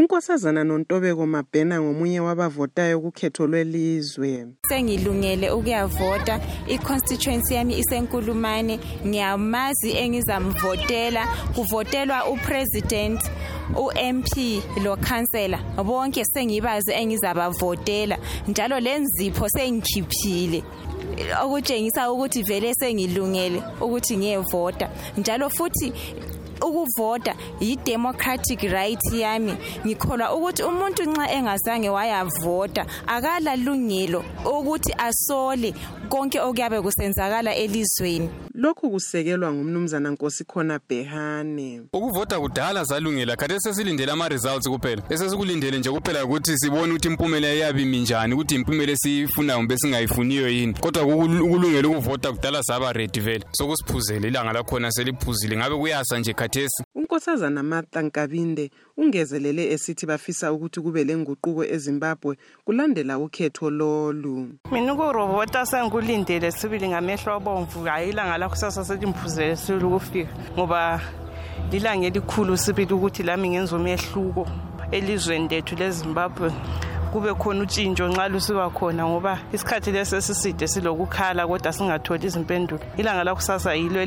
unkosazana nontobeko mabhena ngomunye wabavotayo kukhetho lwelizwe. Sengilungele ukuyavota. I-constituency yami isenkulumane. Ngiyamazi engizamvotela. Kuvotelwa upresident u-MP lo councillor bonke sengibazi engizabavotela. Njalo lenzipho sengikhiphile. Okutshengisa ukuthi vele sengilungele ukuthi ngiyevota. Njalo futhi ukuvota yi-democratic right yami. Ngikholwa ukuthi umuntu nxa engazange wayavota akalalungelo ukuthi asole konke okuyabe kusenzakala elizweni. Lokhu kusekelwa ngumnumzana nkosikhona behane ukuvota kudala salungela khathesi sesilindele ama-results kuphela. Esesikulindele nje kuphela ukuthi sibone ukuthi impumela iyabe imi njani ukuthi impumela esiyifunayo kumbe singayifuniyo yini. Kodwa ukulungela ukuvota kudala saba ready vele. Sokusiphuzele ilanga lakhona seliphuzile. Ngabe kuyasa nje khathesi? Unkosazana martha nkabinde ungezelele esithi bafisa ukuthi kube lenguquko ezimbabwe kulandela ukhetho lolu. Mina ukurobota sengikulindele sibili ngamehlo abomvu hayi ilanga lakusasa seliphuzele sibili ukufika ngoba lilanga elikhulu sibili ukuthi lami ngenza umehluko elizweni lethu lezimbabwe. Kube khona utshintsho nxa lusiba khona ngoba isikhathi lesi esiside silokukhala kodwa singatholi izimpendulo. Ilanga lakusasa yilo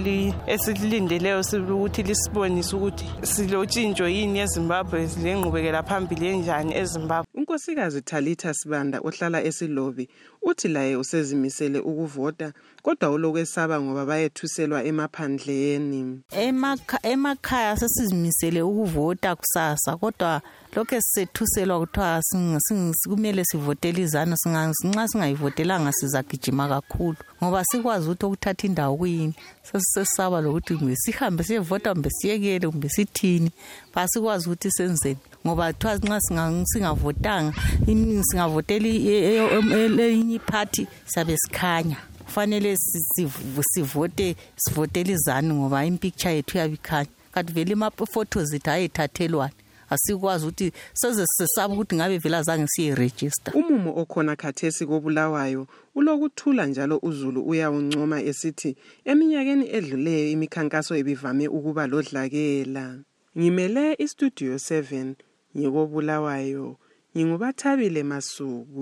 esilindeleyo sibili ukuthi lisibonise ukuthi silotshintsho yini ezimbabwe lengqubekela phambili enjani ezimbabwe. Unkosikazi talitha sibanda ohlala esilobi uthi laye usezimisele ukuvota kodwa ulokwesaba ngoba bayethuselwa emaphandleni. Emakhaya sesizimisele ukuvota kusasa kodwa lokhu sisethuselwa kuthiwa kumele sivotele izanu nxa singayivotelanga sizagijima kakhulu ngoba sikwazi ukuthi okuthatha indawo kuyini. Sesisesaba lokuthi kumbe sihambe siyevota kumbe siyekele kumbe sithini. Basikwazi ukuthi senzeni ngoba kuthiwa nxa singavotanga singavotela eyinye iphathi siyabe sikhanya. Kufanele sivote sivotele izanu ngoba impicture yethu iyabe ikhanya. Kanti vele ama-photos ethu ayethathelwane asikwazi ukuthi seze sisesaba ukuthi ngabe vele azange siyerejista umumo okhona khathesi kobulawayo ulokuthula njalo uzulu uyawuncoma esithi eminyakeni edluleyo imikhankaso ibivame ukuba lodlakela. Ngimele istudio 7 ngikobulawayo. Ngingubathabile masuku.